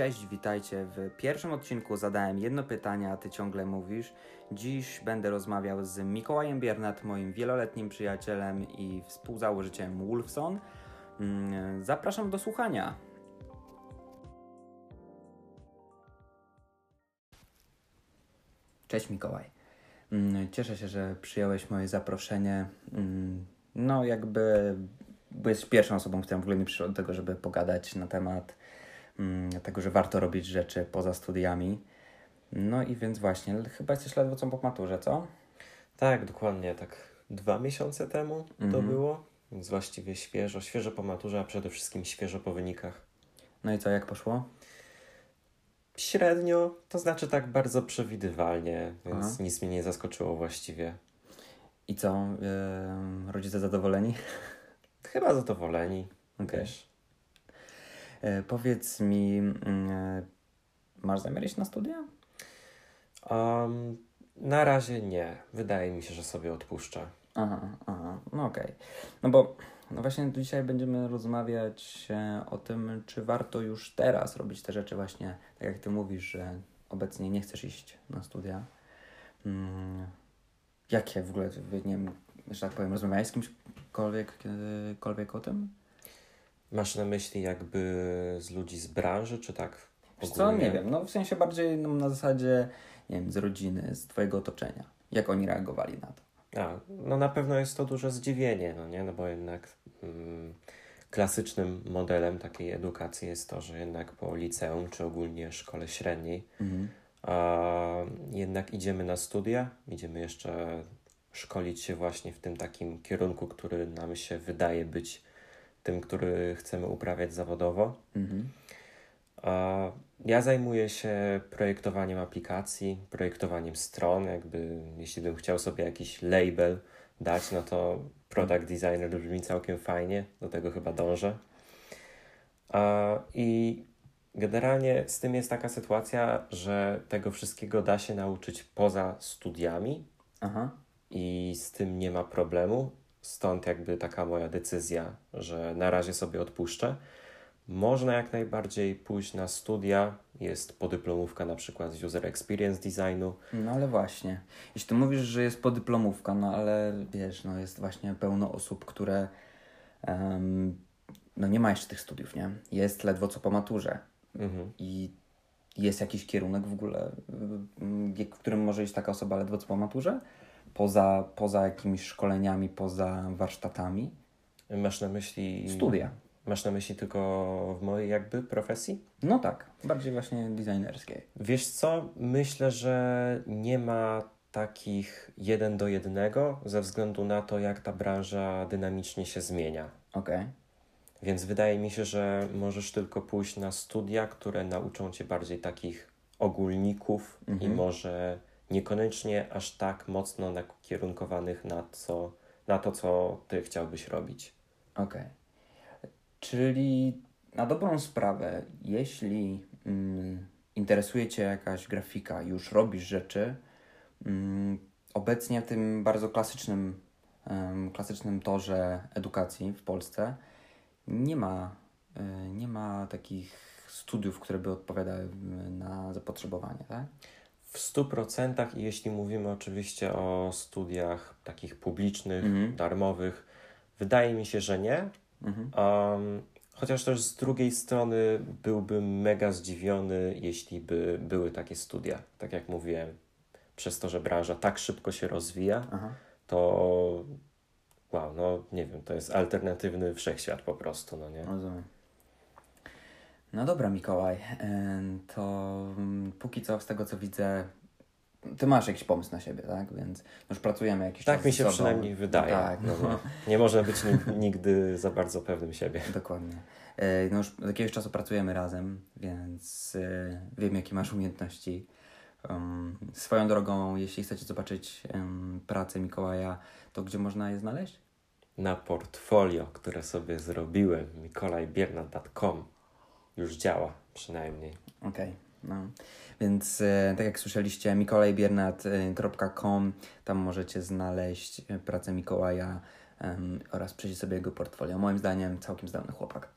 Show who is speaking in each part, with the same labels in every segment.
Speaker 1: Cześć, witajcie. W pierwszym odcinku zadałem jedno pytanie, a ty ciągle mówisz. Dziś będę rozmawiał z Mikołajem Biernat, moim wieloletnim przyjacielem i współzałożycielem Wolfson. Mm, Zapraszam do słuchania. Cześć Mikołaj. Mm, Cieszę się, że przyjąłeś moje zaproszenie. Mm, No, jakby byłeś pierwszą osobą, która w ogóle mi przyszła do tego, żeby pogadać na temat tego, że warto robić rzeczy poza studiami. No i więc właśnie, chyba jesteś ledwo co po maturze, co?
Speaker 2: Tak, dokładnie, tak dwa miesiące temu to
Speaker 1: Mhm.
Speaker 2: było, więc właściwie świeżo, świeżo po maturze, a przede wszystkim świeżo po wynikach.
Speaker 1: No i co, jak poszło?
Speaker 2: Średnio, to znaczy tak bardzo przewidywalnie, więc
Speaker 1: Aha.
Speaker 2: nic mnie nie zaskoczyło właściwie.
Speaker 1: I co, em, rodzice zadowoleni?
Speaker 2: Chyba zadowoleni,
Speaker 1: Okej.
Speaker 2: wiesz.
Speaker 1: E, powiedz mi, mm, e, masz zamiar iść na studia?
Speaker 2: Um, na razie nie. Wydaje mi się, że sobie odpuszczę.
Speaker 1: Aha, aha, no okej. No bo no właśnie dzisiaj będziemy rozmawiać e, o tym, czy warto już teraz robić te rzeczy właśnie, tak jak ty mówisz, że obecnie nie chcesz iść na studia. Mm, jakie w ogóle, nie wiem, że tak powiem, rozmawiałeś z kimśkolwiek kiedykolwiek o tym?
Speaker 2: Masz na myśli jakby z ludzi z branży, czy tak
Speaker 1: Wiesz co, nie wiem, no w sensie bardziej no, na zasadzie, nie wiem, z rodziny, z twojego otoczenia. Jak oni reagowali na to?
Speaker 2: A, no na pewno jest to duże zdziwienie, no nie? No bo jednak mm, klasycznym modelem takiej edukacji jest to, że jednak po liceum czy ogólnie szkole średniej
Speaker 1: Mhm.
Speaker 2: a jednak idziemy na studia, idziemy jeszcze szkolić się właśnie w tym takim kierunku, który nam się wydaje być tym, który chcemy uprawiać zawodowo.
Speaker 1: Mhm.
Speaker 2: Ja zajmuję się projektowaniem aplikacji, projektowaniem stron. Jakby, jeśli bym chciał sobie jakiś label dać, no to product designer brzmi całkiem fajnie. Do tego chyba dążę. I generalnie z tym jest taka sytuacja, że tego wszystkiego da się nauczyć poza studiami
Speaker 1: Aha.
Speaker 2: i z tym nie ma problemu. Stąd jakby taka moja decyzja, że na razie sobie odpuszczę. Można jak najbardziej pójść na studia. Jest podyplomówka na przykład z User Experience Designu.
Speaker 1: No ale właśnie, jeśli ty mówisz, że jest podyplomówka, no ale wiesz, no jest właśnie pełno osób, które em, no nie ma jeszcze tych studiów, nie? Jest ledwo co po maturze
Speaker 2: Mhm.
Speaker 1: i jest jakiś kierunek w ogóle, w którym może iść taka osoba ledwo co po maturze? Poza, poza jakimiś szkoleniami, poza warsztatami?
Speaker 2: Masz na myśli.
Speaker 1: Studia.
Speaker 2: Masz na myśli tylko w mojej jakby profesji?
Speaker 1: No tak, bardziej właśnie designerskiej.
Speaker 2: Wiesz co? Myślę, że nie ma takich jeden do jednego ze względu na to, jak ta branża dynamicznie się zmienia.
Speaker 1: Okej.
Speaker 2: Więc wydaje mi się, że możesz tylko pójść na studia, które nauczą cię bardziej takich ogólników i
Speaker 1: Mhm.
Speaker 2: może niekoniecznie aż tak mocno nakierunkowanych na, co, na to, co ty chciałbyś robić.
Speaker 1: Okej. Czyli na dobrą sprawę, jeśli mm, interesuje Cię jakaś grafika, już robisz rzeczy, mm, obecnie w tym bardzo klasycznym, klasycznym torze edukacji w Polsce nie ma, y, nie ma takich studiów, które by odpowiadały y, na zapotrzebowanie, tak?
Speaker 2: W 100% i jeśli mówimy oczywiście o studiach takich publicznych,
Speaker 1: Mhm.
Speaker 2: darmowych, wydaje mi się, że nie.
Speaker 1: Mhm.
Speaker 2: Um, chociaż też z drugiej strony byłbym mega zdziwiony, jeśli by były takie studia. Tak jak mówiłem, przez to, że branża tak szybko się rozwija,
Speaker 1: Aha.
Speaker 2: to wow, no nie wiem, to jest alternatywny wszechświat po prostu, no nie?
Speaker 1: Rozumiem. No dobra, Mikołaj, to mm, póki co z tego co widzę, ty masz jakiś pomysł na siebie, tak? Więc już pracujemy jakiś czas
Speaker 2: Tak mi się przynajmniej wydaje.
Speaker 1: Tak,
Speaker 2: no, nie, można być ni- nigdy za bardzo pewnym siebie.
Speaker 1: dokładnie. E, No już od jakiegoś czasu pracujemy razem, więc e, wiem jakie masz umiejętności. Um, swoją drogą, jeśli chcecie zobaczyć pracę Mikołaja, to gdzie można je znaleźć?
Speaker 2: Na portfolio, które sobie zrobiłem, mikolajbiernat.com już działa przynajmniej.
Speaker 1: Okej, no. Więc e, tak jak słyszeliście, mikolajbiernat.com, tam możecie znaleźć e, pracę Mikołaja em, oraz przejść sobie jego portfolio. Moim zdaniem całkiem zdolny chłopak.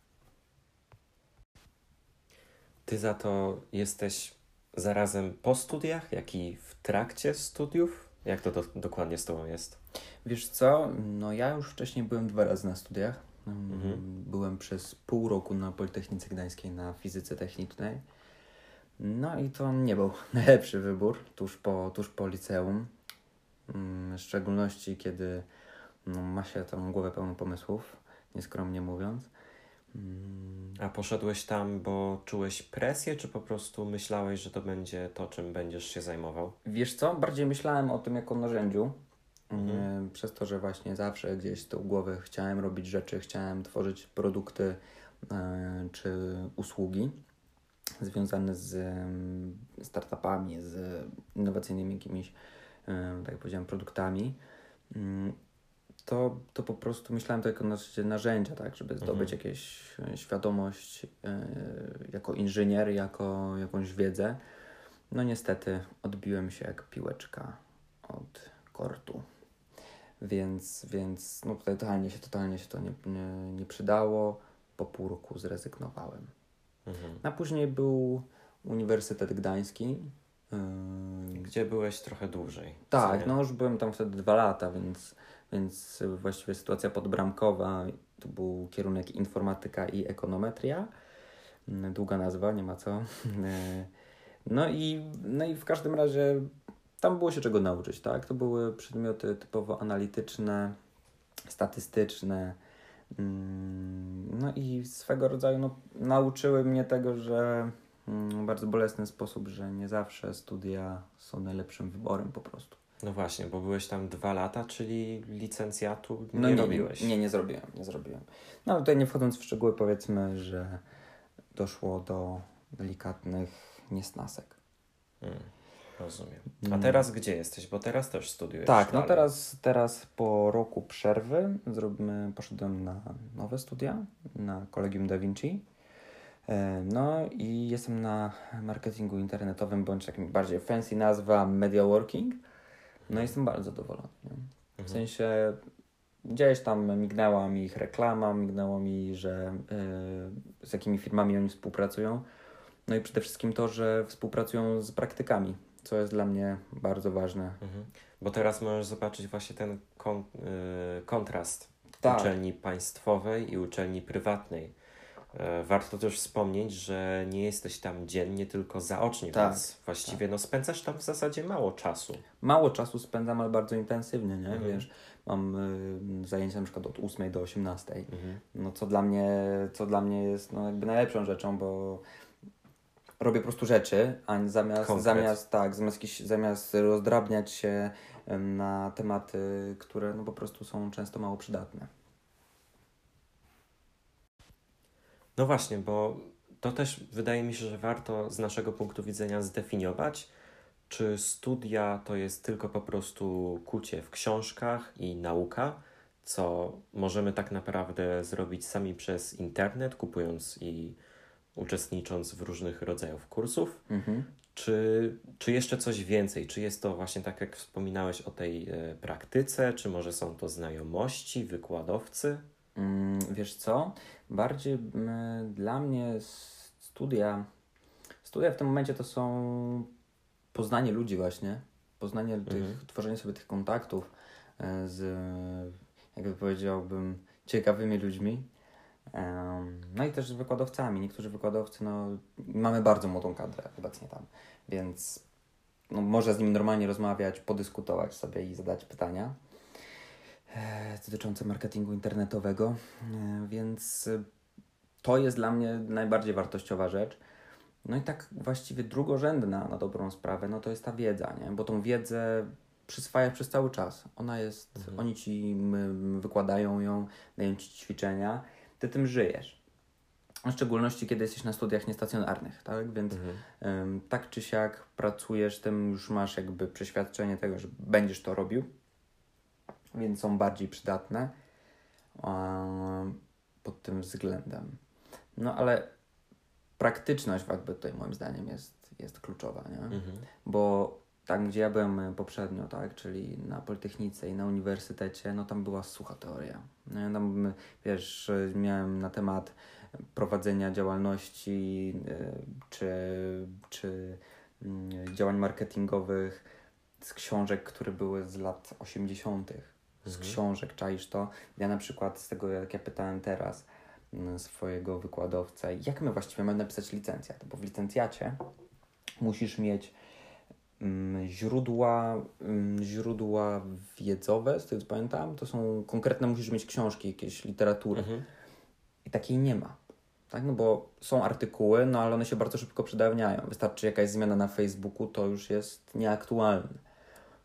Speaker 2: Ty za to jesteś zarazem po studiach, jak i w trakcie studiów? Jak to do, dokładnie z Tobą jest?
Speaker 1: Wiesz co, no ja już wcześniej byłem dwa razy na studiach. Mhm. Byłem przez pół roku na Politechnice Gdańskiej na fizyce technicznej. No i to nie był najlepszy wybór tuż po, tuż po liceum. Mm, w szczególności kiedy no, ma się tą głowę pełną pomysłów, nieskromnie mówiąc.
Speaker 2: Mm. A poszedłeś tam, bo czułeś presję, czy po prostu myślałeś, że to będzie to, czym będziesz się zajmował?
Speaker 1: Wiesz co, bardziej myślałem o tym jako narzędziu. Mhm. Przez to, że właśnie zawsze gdzieś z tyłu głowy chciałem robić rzeczy, chciałem tworzyć produkty e, czy usługi związane z startupami, z innowacyjnymi jakimiś, e, tak jak powiedziałem, produktami. Mm, to, to po prostu myślałem to jako narzędzia, tak, żeby zdobyć mhm. jakąś e, świadomość jako inżynier, jako jakąś wiedzę. No niestety odbiłem się jak piłeczka od kortu. Więc, więc no totalnie się, totalnie się to nie, nie, nie przydało. Po pół roku zrezygnowałem. Mhm. A później był Uniwersytet Gdański.
Speaker 2: Yy... Gdzie byłeś trochę dłużej.
Speaker 1: Tak, no już byłem tam wtedy dwa lata, więc, więc właściwie sytuacja podbramkowa. To był kierunek informatyka i ekonometria. Długa nazwa, nie ma co. No i, no i w każdym razie tam było się czego nauczyć, tak? To były przedmioty typowo analityczne, statystyczne. Mm, no i swego rodzaju no, nauczyły mnie tego, że mm, w bardzo bolesny sposób, że nie zawsze studia są najlepszym wyborem po prostu.
Speaker 2: No właśnie, bo byłeś tam dwa lata, czyli licencjatu nie, no nie robiłeś.
Speaker 1: Nie, nie zrobiłem, nie zrobiłem. No tutaj nie wchodząc w szczegóły powiedzmy, że doszło do delikatnych niesnasek. Hmm.
Speaker 2: Rozumiem. A mm. teraz gdzie jesteś? Bo teraz też studiujesz.
Speaker 1: Tak, no dalej. no teraz, teraz po roku przerwy zrobimy, poszedłem na nowe studia na Kolegium Da Vinci. E, no i jestem na marketingu internetowym, bądź takim bardziej fancy nazwa media working. No i jestem bardzo zadowolony. W mhm. sensie gdzieś tam mignęła mi ich reklama, mignęło mi, że yy, z jakimi firmami oni współpracują. No i przede wszystkim to, że współpracują z praktykami, co jest dla mnie bardzo ważne. Mhm.
Speaker 2: Bo teraz możesz zobaczyć właśnie ten kon, y, kontrast tak. uczelni państwowej i uczelni prywatnej. E, warto też wspomnieć, że nie jesteś tam dziennie, tylko zaocznie, tak, więc właściwie tak. no, spędzasz tam w zasadzie mało czasu.
Speaker 1: Mało czasu spędzam, ale bardzo intensywnie, nie? Mhm. Wiesz, mam y, zajęcia na przykład od 8 do 18, mhm. no co dla mnie, co dla mnie jest no, jakby najlepszą rzeczą, bo robię po prostu rzeczy, a zamiast, zamiast tak, zamiast, jakiś, zamiast rozdrabniać się na tematy, które no po prostu są często mało przydatne.
Speaker 2: No właśnie, bo to też wydaje mi się, że warto z naszego punktu widzenia zdefiniować, czy studia to jest tylko po prostu kucie w książkach i nauka, co możemy tak naprawdę zrobić sami przez internet, kupując i uczestnicząc w różnych rodzajach kursów, mhm. czy, czy jeszcze coś więcej? Czy jest to właśnie tak, jak wspominałeś o tej e, praktyce, czy może są to znajomości, wykładowcy?
Speaker 1: Mm, wiesz co? Bardziej dla mnie studia, studia w tym momencie to są poznanie ludzi właśnie, poznanie mhm. tych, tworzenie sobie tych kontaktów e, z, jakby powiedziałbym, ciekawymi ludźmi, no i też z wykładowcami. Niektórzy wykładowcy, no, mamy bardzo młodą kadrę obecnie tam, więc no, można z nimi normalnie rozmawiać, podyskutować sobie i zadać pytania e, dotyczące marketingu internetowego, e, więc to jest dla mnie najbardziej wartościowa rzecz. No i tak właściwie drugorzędna na dobrą sprawę, no to jest ta wiedza, nie? Bo tą wiedzę przyswajasz przez cały czas. Ona jest, mhm. oni ci wykładają ją, dają ci ćwiczenia ty tym żyjesz. W szczególności, kiedy jesteś na studiach niestacjonarnych, tak? Więc mhm. tak czy siak pracujesz, tym już masz jakby przeświadczenie tego, że będziesz to robił, więc są bardziej przydatne pod tym względem. No ale praktyczność jakby tutaj moim zdaniem jest, jest kluczowa, nie? Mhm. Bo tak, gdzie ja byłem e, poprzednio, tak, czyli na Politechnice i na uniwersytecie, no tam była sucha teoria. No, tam, wiesz, miałem na temat prowadzenia działalności czy, czy mm, działań marketingowych z książek, które były z lat 80., z mhm. książek, czaisz to? Ja na przykład z tego, jak ja pytałem teraz swojego wykładowcę, jak my właściwie mamy napisać licencjat? Bo w licencjacie musisz mieć źródła, mm, źródła wiedzowe, z tego co pamiętam, to są konkretne, musisz mieć książki, jakieś literatury. Mhm. I takiej nie ma. Tak? No bo są artykuły, no ale one się bardzo szybko przedawniają. Wystarczy jakaś zmiana na Facebooku, to już jest nieaktualne.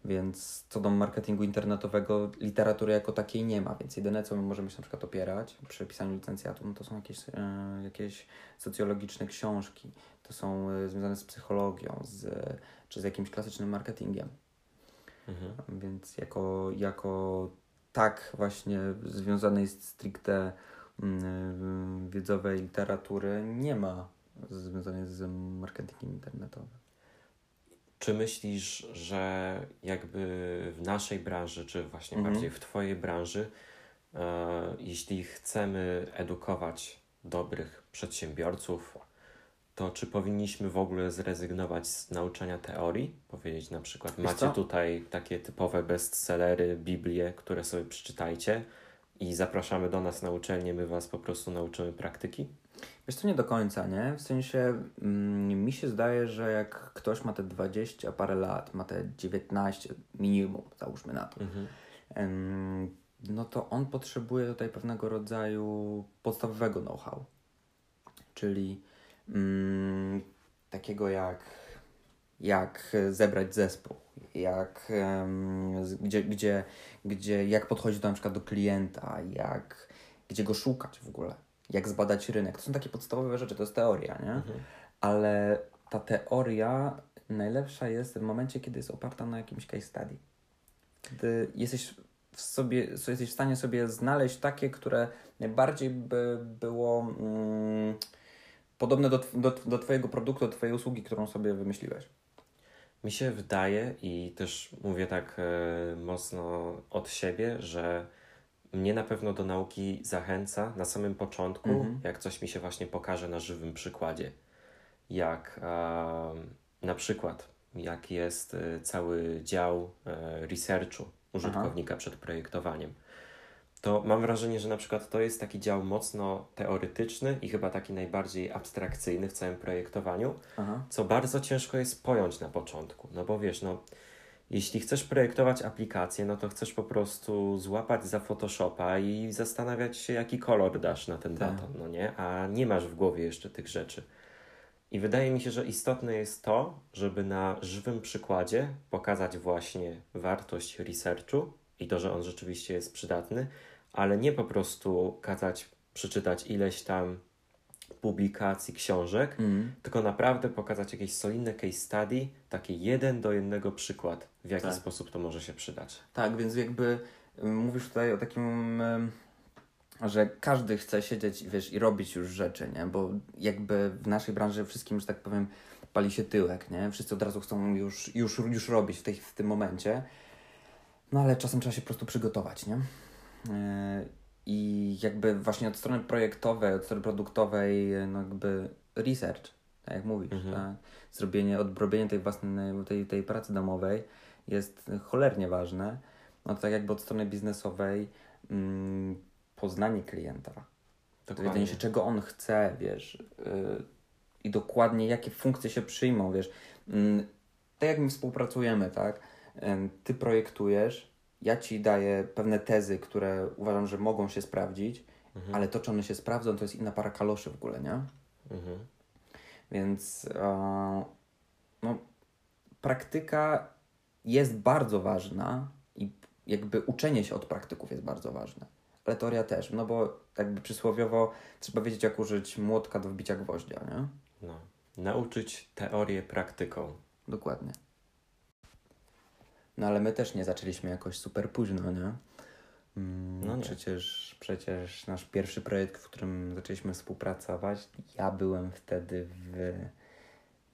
Speaker 1: Więc co do marketingu internetowego, literatury jako takiej nie ma, więc jedyne, co my możemy się na przykład opierać przy pisaniu licencjatu, no to są jakieś, e, jakieś socjologiczne książki, to są e, związane z psychologią, z, czy z jakimś klasycznym marketingiem. Mhm. Więc jako, jako tak właśnie związanej stricte mm, wiedzowej literatury nie ma związanej z marketingiem internetowym.
Speaker 2: Czy myślisz, że jakby w naszej branży, czy właśnie mhm. bardziej w Twojej branży, e, jeśli chcemy edukować dobrych przedsiębiorców, to czy powinniśmy w ogóle zrezygnować z nauczania teorii? Powiedzieć na przykład, macie tutaj takie typowe bestsellery, Biblię, które sobie przeczytajcie i zapraszamy do nas na uczelnię, my Was po prostu nauczymy praktyki?
Speaker 1: Wiesz to nie do końca, nie? W sensie mm, mi się zdaje, że jak ktoś ma te 20 parę lat, ma te 19 minimum, załóżmy na to, mhm. no to on potrzebuje tutaj pewnego rodzaju podstawowego know-how. Czyli mm, takiego jak, jak zebrać zespół, jak, gdzie, gdzie, gdzie, jak podchodzić do, na przykład do klienta, jak, gdzie go szukać w ogóle jak zbadać rynek. To są takie podstawowe rzeczy, to jest teoria, nie? Mhm. Ale ta teoria najlepsza jest w momencie, kiedy jest oparta na jakimś case study. Kiedy jesteś w sobie, jesteś w stanie sobie znaleźć takie, które najbardziej by było mm, podobne do, do, do Twojego produktu, do Twojej usługi, którą sobie wymyśliłeś.
Speaker 2: Mi się wydaje i też mówię tak e, mocno od siebie, że mnie na pewno do nauki zachęca na samym początku, mhm. jak coś mi się właśnie pokaże na żywym przykładzie. Jak na przykład, jak jest y, cały dział e, researchu użytkownika Aha. przed projektowaniem. To mam wrażenie, że na przykład to jest taki dział mocno teoretyczny i chyba taki najbardziej abstrakcyjny w całym projektowaniu, Aha. co bardzo ciężko jest pojąć na początku. No bo wiesz, no jeśli chcesz projektować aplikację, no to chcesz po prostu złapać za Photoshopa i zastanawiać się, jaki kolor dasz na ten tak. baton, no nie? A nie masz w głowie jeszcze tych rzeczy. I wydaje mi się, że istotne jest to, żeby na żywym przykładzie pokazać właśnie wartość researchu i to, że on rzeczywiście jest przydatny, ale nie po prostu kazać przeczytać ileś tam publikacji książek, mm. tylko naprawdę pokazać jakieś solidne case study, taki jeden do jednego przykład, w jaki tak. sposób to może się przydać.
Speaker 1: Tak, więc jakby mówisz tutaj o takim, że każdy chce siedzieć wiesz, i robić już rzeczy, nie? bo jakby w naszej branży wszystkim, że tak powiem, pali się tyłek, nie? Wszyscy od razu chcą już, już, już robić w, tej, w tym momencie. No ale czasem trzeba się po prostu przygotować, nie? E, i jakby właśnie od strony projektowej, od strony produktowej, no jakby research, tak jak mówisz, mhm. tak? zrobienie, odrobienie tej własnej, tej, tej pracy domowej jest cholernie ważne. No to tak jakby od strony biznesowej mm, poznanie klienta, dowiedzenie się czego on chce, wiesz, yy, i dokładnie jakie funkcje się przyjmą, wiesz. Yy, tak jak my współpracujemy, tak? Ty projektujesz, ja ci daję pewne tezy, które uważam, że mogą się sprawdzić, mhm. ale to, czy one się sprawdzą, to jest inna para kaloszy w ogóle, nie? Mhm. Więc e, no, praktyka jest bardzo ważna i jakby uczenie się od praktyków jest bardzo ważne. Ale teoria też, no bo jakby przysłowiowo trzeba wiedzieć, jak użyć młotka do wbicia gwoździa, nie?
Speaker 2: No. Nauczyć teorię praktyką.
Speaker 1: Dokładnie. No ale my też nie zaczęliśmy jakoś super późno, nie? Mm, no nie. Przecież, przecież nasz pierwszy projekt, w którym zaczęliśmy współpracować, ja byłem wtedy w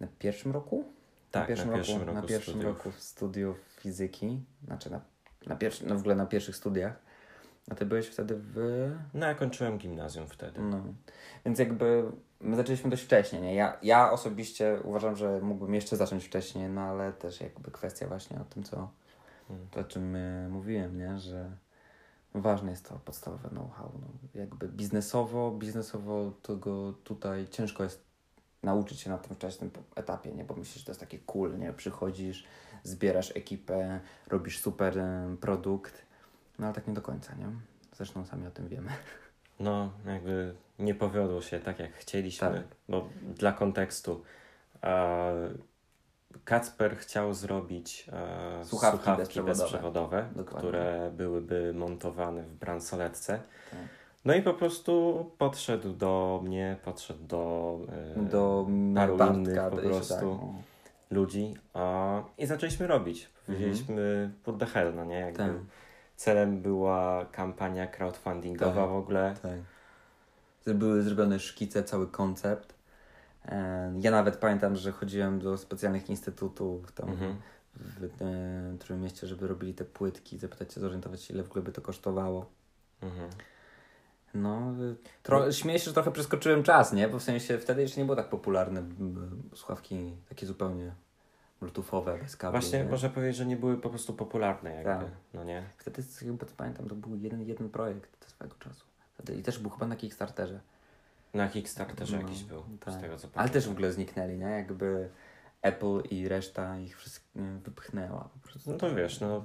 Speaker 1: na pierwszym roku
Speaker 2: Tak,
Speaker 1: na pierwszym,
Speaker 2: na pierwszym
Speaker 1: roku,
Speaker 2: roku
Speaker 1: na pierwszym
Speaker 2: studiów.
Speaker 1: roku studiów fizyki, znaczy na, na, pierwszy, no w ogóle na pierwszych studiach. A ty byłeś wtedy w.
Speaker 2: No ja kończyłem gimnazjum wtedy.
Speaker 1: No. Więc jakby my zaczęliśmy dość wcześnie, nie? Ja, ja osobiście uważam, że mógłbym jeszcze zacząć wcześniej, no ale też jakby kwestia właśnie o tym, co.
Speaker 2: Mm.
Speaker 1: To o czym y, mówiłem, nie? Że ważne jest to podstawowe know-how. No. Jakby biznesowo, biznesowo tego tutaj ciężko jest nauczyć się na tym wczesnym etapie, nie? Bo myślisz, że to jest takie cool, nie? Przychodzisz, zbierasz ekipę, robisz super y, produkt, no ale tak nie do końca, nie? Zresztą sami o tym wiemy.
Speaker 2: No, jakby nie powiodło się tak, jak chcieliśmy,
Speaker 1: Tak.
Speaker 2: bo dla kontekstu Kacper chciał zrobić e,
Speaker 1: Słuchawki
Speaker 2: bezprzewodowe,
Speaker 1: bezprzewodowe. Dokładnie.
Speaker 2: które byłyby montowane w bransoletce.
Speaker 1: Tak.
Speaker 2: No i po prostu podszedł do mnie, podszedł do, e,
Speaker 1: Do
Speaker 2: paru
Speaker 1: Bartka,
Speaker 2: innych po prostu
Speaker 1: tak, no.
Speaker 2: ludzi a, i zaczęliśmy robić. Powiedzieliśmy, what the hell, no nie? Jakby
Speaker 1: Tak.
Speaker 2: Celem była kampania crowdfundingowa
Speaker 1: Tak.
Speaker 2: w ogóle.
Speaker 1: Tak. Były zrobione szkice, cały koncept. E, Ja nawet pamiętam, że chodziłem do specjalnych instytutów tam
Speaker 2: Mhm.
Speaker 1: w e, którym mieście, żeby robili te płytki, zapytać się, zorientować się, ile w ogóle by to kosztowało.
Speaker 2: Mhm.
Speaker 1: No, y, tro- śmieję się, że trochę przeskoczyłem czas, nie? Bo w sensie wtedy jeszcze nie było tak popularne słuchawki takie zupełnie bluetoothowe, bez kabli.
Speaker 2: Właśnie
Speaker 1: nie?
Speaker 2: można powiedzieć, że nie były po prostu popularne jakby,
Speaker 1: Tak.
Speaker 2: no nie?
Speaker 1: Wtedy pamiętam, to był jeden, jeden projekt swego czasu. Wtedy, I też był chyba na Kickstarterze.
Speaker 2: Na Kickstarterze
Speaker 1: No,
Speaker 2: jakiś był,
Speaker 1: tak.
Speaker 2: z tego co
Speaker 1: Ale
Speaker 2: pamiętam.
Speaker 1: też w ogóle zniknęli, nie? Jakby Apple i reszta ich wszystkich wypchnęła po prostu.
Speaker 2: No to wiesz, no...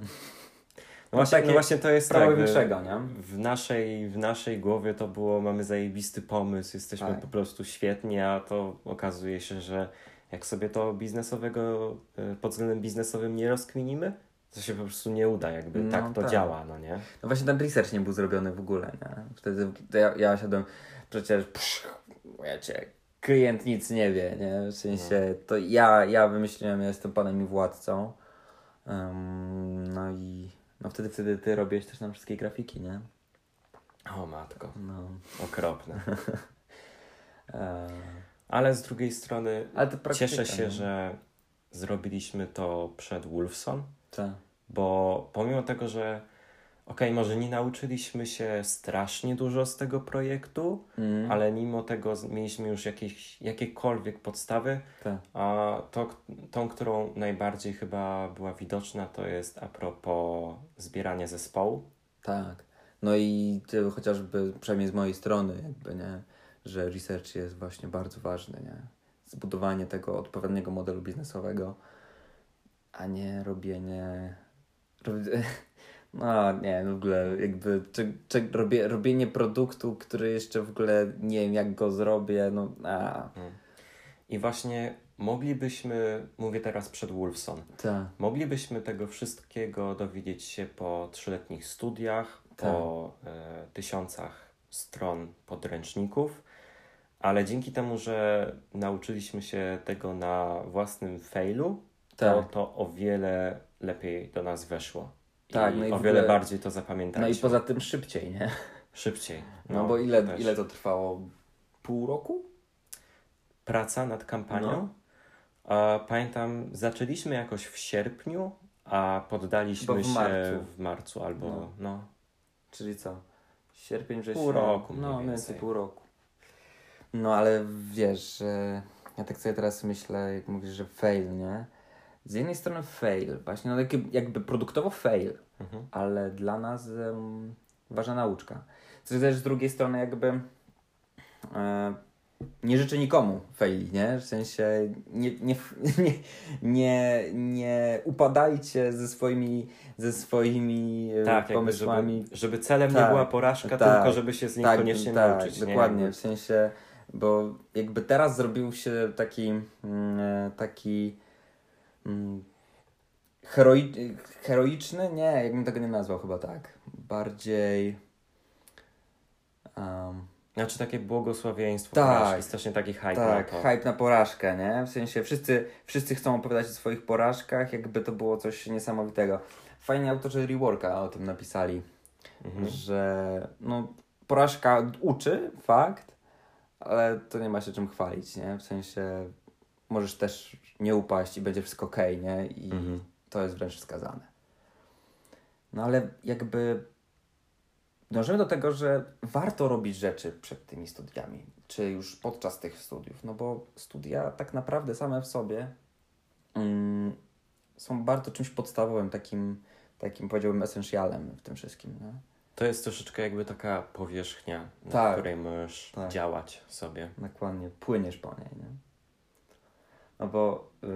Speaker 2: No,
Speaker 1: No
Speaker 2: właśnie, no właśnie to jest
Speaker 1: prawo
Speaker 2: tak,
Speaker 1: większego, nie?
Speaker 2: w naszej, w naszej głowie to było, mamy zajebisty pomysł, jesteśmy
Speaker 1: Tak.
Speaker 2: po prostu świetni, a to okazuje się, że jak sobie to biznesowego, y, pod względem biznesowym nie rozkminimy, to się po prostu nie uda, jakby
Speaker 1: No
Speaker 2: tak to
Speaker 1: tak.
Speaker 2: działa, no nie?
Speaker 1: No właśnie ten research nie był zrobiony w ogóle, nie? Wtedy ja, ja siadłem, przecież psz, wiecie, klient nic nie wie, nie? W sensie, to ja, ja wymyśliłem, ja jestem panem i władcą. Em, no i no wtedy, wtedy ty robiłeś też nam wszystkie grafiki, nie?
Speaker 2: O matko,
Speaker 1: No.
Speaker 2: okropne.
Speaker 1: E,
Speaker 2: Ale z drugiej strony cieszę się,
Speaker 1: nie?
Speaker 2: że zrobiliśmy to przed Wolfson,
Speaker 1: Tak.
Speaker 2: bo pomimo tego, że okej, może nie nauczyliśmy się strasznie dużo z tego projektu,
Speaker 1: Mm,
Speaker 2: ale mimo tego mieliśmy już jakieś, jakiekolwiek podstawy,
Speaker 1: tak.
Speaker 2: a to, tą, którą najbardziej chyba była widoczna, to jest a propos zbierania zespołu.
Speaker 1: Tak. No i ty, chociażby, przynajmniej z mojej strony, jakby, nie? Że research jest właśnie bardzo ważny, nie? Zbudowanie tego odpowiedniego modelu biznesowego, a nie robienie... rob- No nie, w ogóle jakby czy, czy robie, robienie produktu, który jeszcze w ogóle nie wiem jak go zrobię, no a,
Speaker 2: I właśnie moglibyśmy, mówię teraz przed Wolfson,
Speaker 1: tak,
Speaker 2: moglibyśmy tego wszystkiego dowiedzieć się po trzyletnich studiach,
Speaker 1: Tak.
Speaker 2: po e, tysiącach stron podręczników, ale dzięki temu, że nauczyliśmy się tego na własnym failu, to,
Speaker 1: tak.
Speaker 2: to o wiele lepiej do nas weszło.
Speaker 1: Tak,
Speaker 2: I
Speaker 1: no i
Speaker 2: o
Speaker 1: w
Speaker 2: wiele
Speaker 1: ogóle-
Speaker 2: bardziej to zapamiętaliśmy.
Speaker 1: No i poza tym szybciej, nie?
Speaker 2: Szybciej.
Speaker 1: No, bo ile,
Speaker 2: też.
Speaker 1: ile to trwało? Pół roku?
Speaker 2: Praca nad kampanią.
Speaker 1: No.
Speaker 2: Pamiętam, zaczęliśmy jakoś w sierpniu, a poddaliśmy
Speaker 1: w
Speaker 2: się
Speaker 1: marcu.
Speaker 2: w marcu albo
Speaker 1: No.
Speaker 2: no.
Speaker 1: Czyli co? Sierpień, wrzesień?
Speaker 2: Pół roku
Speaker 1: No, mniej
Speaker 2: więcej
Speaker 1: pół roku. No, ale wiesz, że ja tak sobie teraz myślę, jak mówisz, że fail, nie? Z jednej strony fail, właśnie, no jakby, jakby produktowo fail,
Speaker 2: Mhm.
Speaker 1: ale dla nas em, ważna nauczka. Co też z drugiej strony jakby e, nie życzę nikomu faili, nie? W sensie nie, nie, nie, nie, nie upadajcie ze swoimi, ze swoimi e,
Speaker 2: Tak,
Speaker 1: pomysłami.
Speaker 2: żeby, żeby celem
Speaker 1: Tak,
Speaker 2: nie była porażka,
Speaker 1: tak,
Speaker 2: tylko żeby się z niej koniecznie nauczyć. nie?
Speaker 1: dokładnie, w sensie, bo jakby teraz zrobił się taki, mm, e, taki mm, heroi, heroiczny, nie, jakbym tego nie nazwał chyba tak, bardziej um,
Speaker 2: Znaczy takie błogosławieństwo
Speaker 1: Tak.
Speaker 2: porażki, strasznie taki hype
Speaker 1: tak,
Speaker 2: na to.
Speaker 1: hype na porażkę, nie? W sensie wszyscy, wszyscy chcą opowiadać o swoich porażkach, jakby to było coś niesamowitego. Fajnie autorzy Reworka o tym napisali,
Speaker 2: Mhm.
Speaker 1: że no, porażka uczy, fakt, ale to nie ma się czym chwalić, nie? W sensie możesz też nie upaść i będzie wszystko ok, nie? I
Speaker 2: Mhm.
Speaker 1: to jest wręcz wskazane. No ale jakby dążymy do tego, że warto robić rzeczy przed tymi studiami, czy już podczas tych studiów, no bo studia tak naprawdę same w sobie mm, są bardzo czymś podstawowym, takim, takim powiedziałbym essentialem w tym wszystkim. Nie?
Speaker 2: To jest troszeczkę jakby taka powierzchnia, na
Speaker 1: Tak.
Speaker 2: której możesz
Speaker 1: Tak.
Speaker 2: działać sobie.
Speaker 1: Dokładnie, płyniesz po niej, nie? No bo y,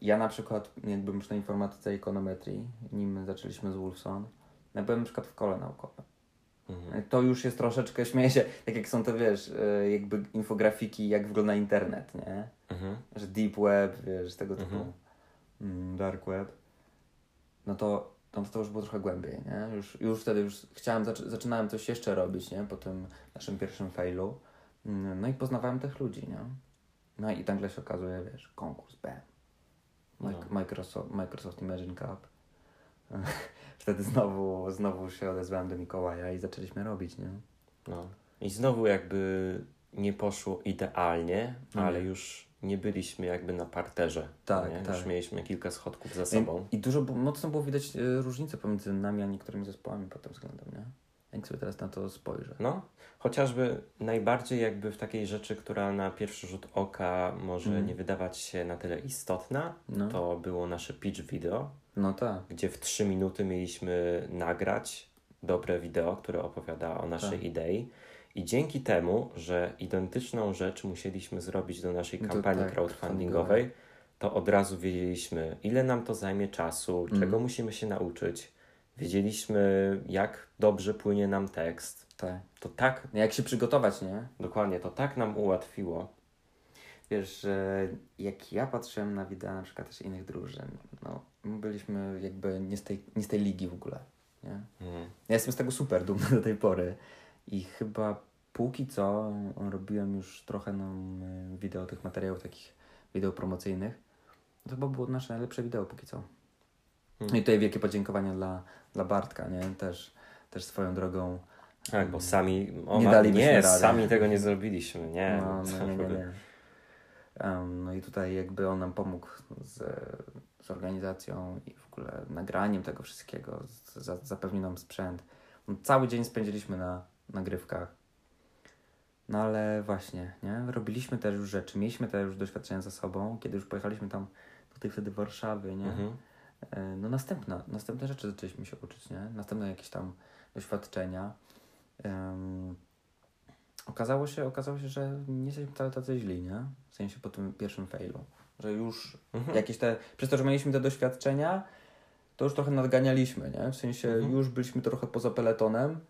Speaker 1: ja na przykład, jak byłem już na informatyce i ekonometrii, nim zaczęliśmy z Wolfson, ja byłem na przykład w kole naukowym.
Speaker 2: Mhm.
Speaker 1: To już jest troszeczkę, śmieję się, tak jak są te, wiesz, y, jakby infografiki, jak wygląda internet, nie?
Speaker 2: Mhm.
Speaker 1: Że deep web, wiesz, tego typu
Speaker 2: Mhm.
Speaker 1: mm, dark web. No to, no to to już było trochę głębiej, nie? Już, już wtedy już chciałem, zaczy, zaczynałem coś jeszcze robić, nie? Po tym naszym pierwszym failu. Mm, No i poznawałem tych ludzi, nie? No i nagle się okazuje, wiesz, konkurs, bam. Mik-
Speaker 2: No.
Speaker 1: Microsoft, Microsoft Imagine Cup. Wtedy znowu, znowu się odezwałem do Mikołaja i zaczęliśmy robić, nie?
Speaker 2: No. I znowu jakby nie poszło idealnie,
Speaker 1: Mhm.
Speaker 2: ale już nie byliśmy jakby na parterze.
Speaker 1: Tak,
Speaker 2: nie?
Speaker 1: tak.
Speaker 2: Już mieliśmy kilka schodków za sobą.
Speaker 1: I, i dużo, mocno było widać y, różnicę pomiędzy nami a niektórymi zespołami pod tym względem, nie? Jak sobie teraz na to spojrzę.
Speaker 2: No, chociażby najbardziej jakby w takiej rzeczy, która na pierwszy rzut oka może
Speaker 1: Mhm.
Speaker 2: nie wydawać się na tyle istotna,
Speaker 1: No,
Speaker 2: to było nasze pitch video,
Speaker 1: no tak.
Speaker 2: gdzie w 3 minuty mieliśmy nagrać dobre wideo, które opowiada o naszej
Speaker 1: Tak.
Speaker 2: idei. I dzięki temu, że identyczną rzecz musieliśmy zrobić do naszej
Speaker 1: Do-
Speaker 2: kampanii
Speaker 1: tak,
Speaker 2: crowdfundingowej, to od razu wiedzieliśmy, ile nam to zajmie czasu,
Speaker 1: Mhm.
Speaker 2: czego musimy się nauczyć. Wiedzieliśmy, jak dobrze płynie nam tekst.
Speaker 1: Tak.
Speaker 2: To tak,
Speaker 1: No Jak się przygotować, nie?
Speaker 2: dokładnie, to tak nam ułatwiło.
Speaker 1: Wiesz, że jak ja patrzyłem na wideo na przykład też innych drużyn, no my byliśmy jakby nie z tej, nie z tej ligi w ogóle, nie?
Speaker 2: Mhm.
Speaker 1: Ja jestem z tego super dumny do tej pory i chyba póki co robiłem już trochę nam y, wideo tych materiałów takich wideo promocyjnych. To chyba było nasze najlepsze wideo póki co. No i tutaj wielkie podziękowania dla, dla Bartka, nie? Też, też swoją drogą.
Speaker 2: Tak, bo sami o,
Speaker 1: Nie dalibyśmy
Speaker 2: nie
Speaker 1: rady.
Speaker 2: sami tego nie zrobiliśmy, nie.
Speaker 1: No, no, nie, nie, nie. Em, no i tutaj jakby on nam pomógł z, z organizacją i w ogóle nagraniem tego wszystkiego, z, za, zapewnił nam sprzęt. No, cały dzień spędziliśmy na nagrywkach. No ale właśnie, nie? Robiliśmy też już rzeczy, mieliśmy te już doświadczenia za sobą, kiedy już pojechaliśmy tam do tej wtedy Warszawy, nie?
Speaker 2: Mhm.
Speaker 1: E, No następna, następne rzeczy zaczęliśmy się uczyć, nie? Następne jakieś tam doświadczenia. Em, okazało, się, okazało się, że nie jesteśmy wcale tacy źli, nie? W sensie po tym pierwszym failu. Że już
Speaker 2: Mhm.
Speaker 1: jakieś te, przez to, że mieliśmy te doświadczenia, to już trochę nadganialiśmy, nie? W sensie
Speaker 2: Mhm.
Speaker 1: już byliśmy trochę poza peletonem.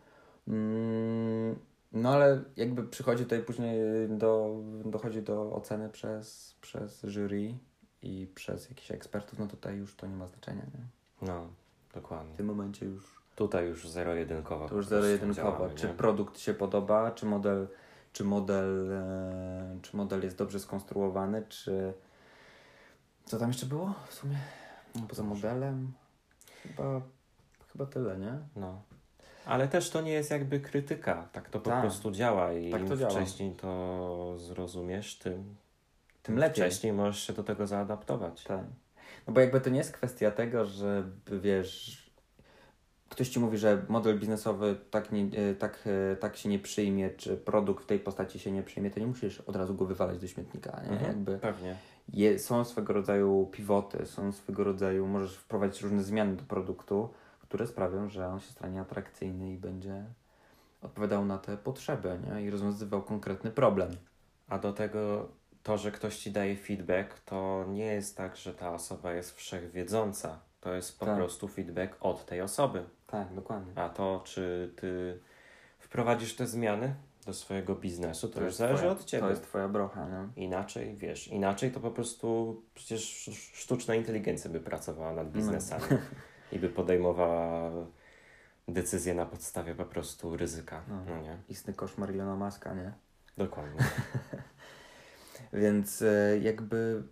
Speaker 1: Mm, no ale jakby przychodzi tutaj później do, dochodzi do oceny przez, przez jury i przez jakichś ekspertów, no tutaj już to nie ma znaczenia, nie?
Speaker 2: No,
Speaker 1: W
Speaker 2: dokładnie.
Speaker 1: tym momencie już
Speaker 2: Tutaj już zero-jedynkowo.
Speaker 1: to już
Speaker 2: działamy,
Speaker 1: Czy
Speaker 2: nie?
Speaker 1: produkt się podoba, czy model, czy model, e, czy model jest dobrze skonstruowany, czy co tam jeszcze było w sumie? No, Poza modelem? Chyba, chyba tyle, nie?
Speaker 2: No. Ale też to nie jest jakby krytyka, tak to po
Speaker 1: Tak.
Speaker 2: prostu działa i
Speaker 1: Tak to działa.
Speaker 2: wcześniej to zrozumiesz, tym,
Speaker 1: Tym lepiej.
Speaker 2: wcześniej możesz się do tego zaadaptować.
Speaker 1: Tak. No bo jakby to nie jest kwestia tego, że wiesz, ktoś ci mówi, że model biznesowy tak, nie, e, tak, e, tak się nie przyjmie, czy produkt w tej postaci się nie przyjmie, to nie musisz od razu go wywalać do śmietnika, nie?
Speaker 2: Mhm,
Speaker 1: Jakby
Speaker 2: Pewnie.
Speaker 1: je, są swego rodzaju pivoty, są swego rodzaju, możesz wprowadzić różne zmiany do produktu, które sprawią, że on się stanie atrakcyjny i będzie odpowiadał na te potrzeby, nie? I rozwiązywał konkretny problem.
Speaker 2: A do tego to, że ktoś ci daje feedback, to nie jest tak, że ta osoba jest wszechwiedząca. To jest po
Speaker 1: Tak.
Speaker 2: prostu feedback od tej osoby.
Speaker 1: Tak, dokładnie.
Speaker 2: A to, czy ty wprowadzisz te zmiany do swojego biznesu, to, już
Speaker 1: jest
Speaker 2: zależy
Speaker 1: twoja,
Speaker 2: od ciebie.
Speaker 1: To jest twoja brocha, nie?
Speaker 2: Inaczej, wiesz, inaczej to po prostu przecież sz- sztuczna inteligencja by pracowała nad biznesami i by podejmowała decyzje na podstawie po prostu ryzyka.
Speaker 1: No.
Speaker 2: No, nie?
Speaker 1: Istny koszmar Ilona Maska, nie?
Speaker 2: Dokładnie.
Speaker 1: Więc e, jakby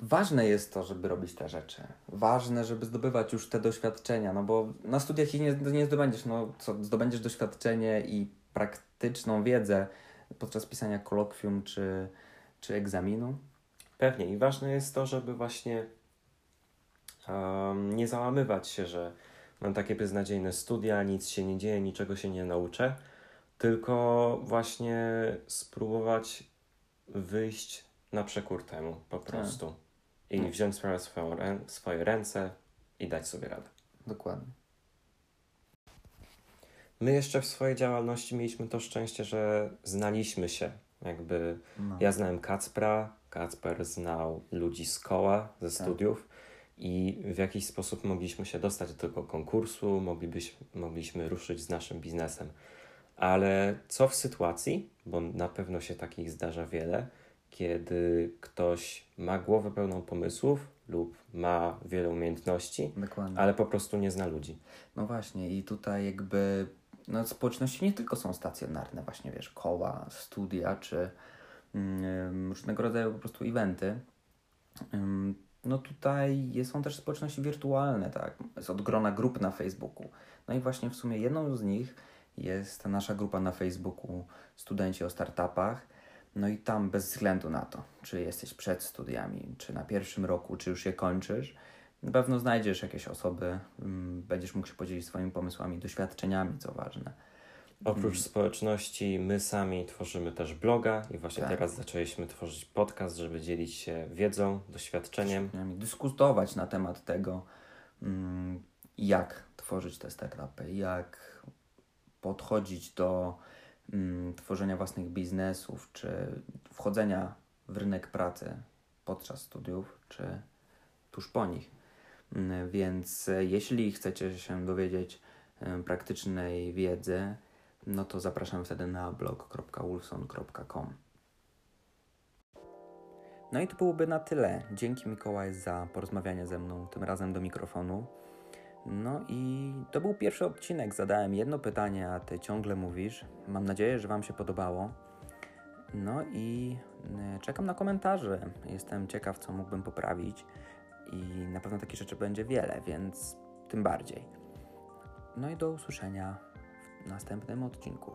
Speaker 1: ważne jest to, żeby robić te rzeczy. Ważne, żeby zdobywać już te doświadczenia, no bo na studiach ich nie, nie zdobędziesz. No, co, zdobędziesz doświadczenie i praktyczną wiedzę podczas pisania kolokwium czy, czy egzaminu.
Speaker 2: Pewnie i ważne jest to, żeby właśnie um, nie załamywać się, że mam takie beznadziejne studia, nic się nie dzieje, niczego się nie nauczę, tylko właśnie spróbować wyjść na przekór temu po
Speaker 1: Tak.
Speaker 2: prostu i wziąć sprawę w swoje ręce i dać sobie radę.
Speaker 1: Dokładnie.
Speaker 2: My jeszcze w swojej działalności mieliśmy to szczęście, że znaliśmy się. Jakby
Speaker 1: No.
Speaker 2: ja znałem Kacpra, Kacper znał ludzi z koła, ze studiów i w jakiś sposób mogliśmy się dostać do tego konkursu, moglibyś, mogliśmy ruszyć z naszym biznesem. Ale co w sytuacji, bo na pewno się takich zdarza wiele, kiedy ktoś ma głowę pełną pomysłów lub ma wiele umiejętności,
Speaker 1: Dokładnie.
Speaker 2: ale po prostu nie zna ludzi.
Speaker 1: No właśnie, i tutaj jakby no, społeczności nie tylko są stacjonarne, właśnie wiesz, koła, studia czy mm, różnego rodzaju po prostu eventy. Ym, No tutaj są też społeczności wirtualne, tak? Jest od grona grup na Facebooku. No i właśnie w sumie jedną z nich jest nasza grupa na Facebooku Studenci o Startupach. No i tam bez względu na to, czy jesteś przed studiami, czy na pierwszym roku, czy już je kończysz, na pewno znajdziesz jakieś osoby, ym, będziesz mógł się podzielić swoimi pomysłami, doświadczeniami, co ważne.
Speaker 2: Oprócz społeczności, my sami tworzymy też bloga i właśnie
Speaker 1: Tak.
Speaker 2: teraz zaczęliśmy tworzyć podcast, żeby dzielić się wiedzą, doświadczeniem.
Speaker 1: Dyskutować na temat tego, ym, jak tworzyć te startupy, jak podchodzić do ym, tworzenia własnych biznesów, czy wchodzenia w rynek pracy podczas studiów, czy tuż po nich. Ym, Więc e, jeśli chcecie się dowiedzieć em, praktycznej wiedzy, no to zapraszam wtedy na blog.wilson.com. No i to byłoby na tyle. Dzięki Mikołaj za porozmawianie ze mną, tym razem do mikrofonu. No i to był pierwszy odcinek. Zadałem jedno pytanie, a ty ciągle mówisz. Mam nadzieję, że Wam się podobało. No i y, czekam na komentarze. Jestem ciekaw, co mógłbym poprawić. I na pewno takich rzeczy będzie wiele, więc tym bardziej. No i do usłyszenia następnym odcinku.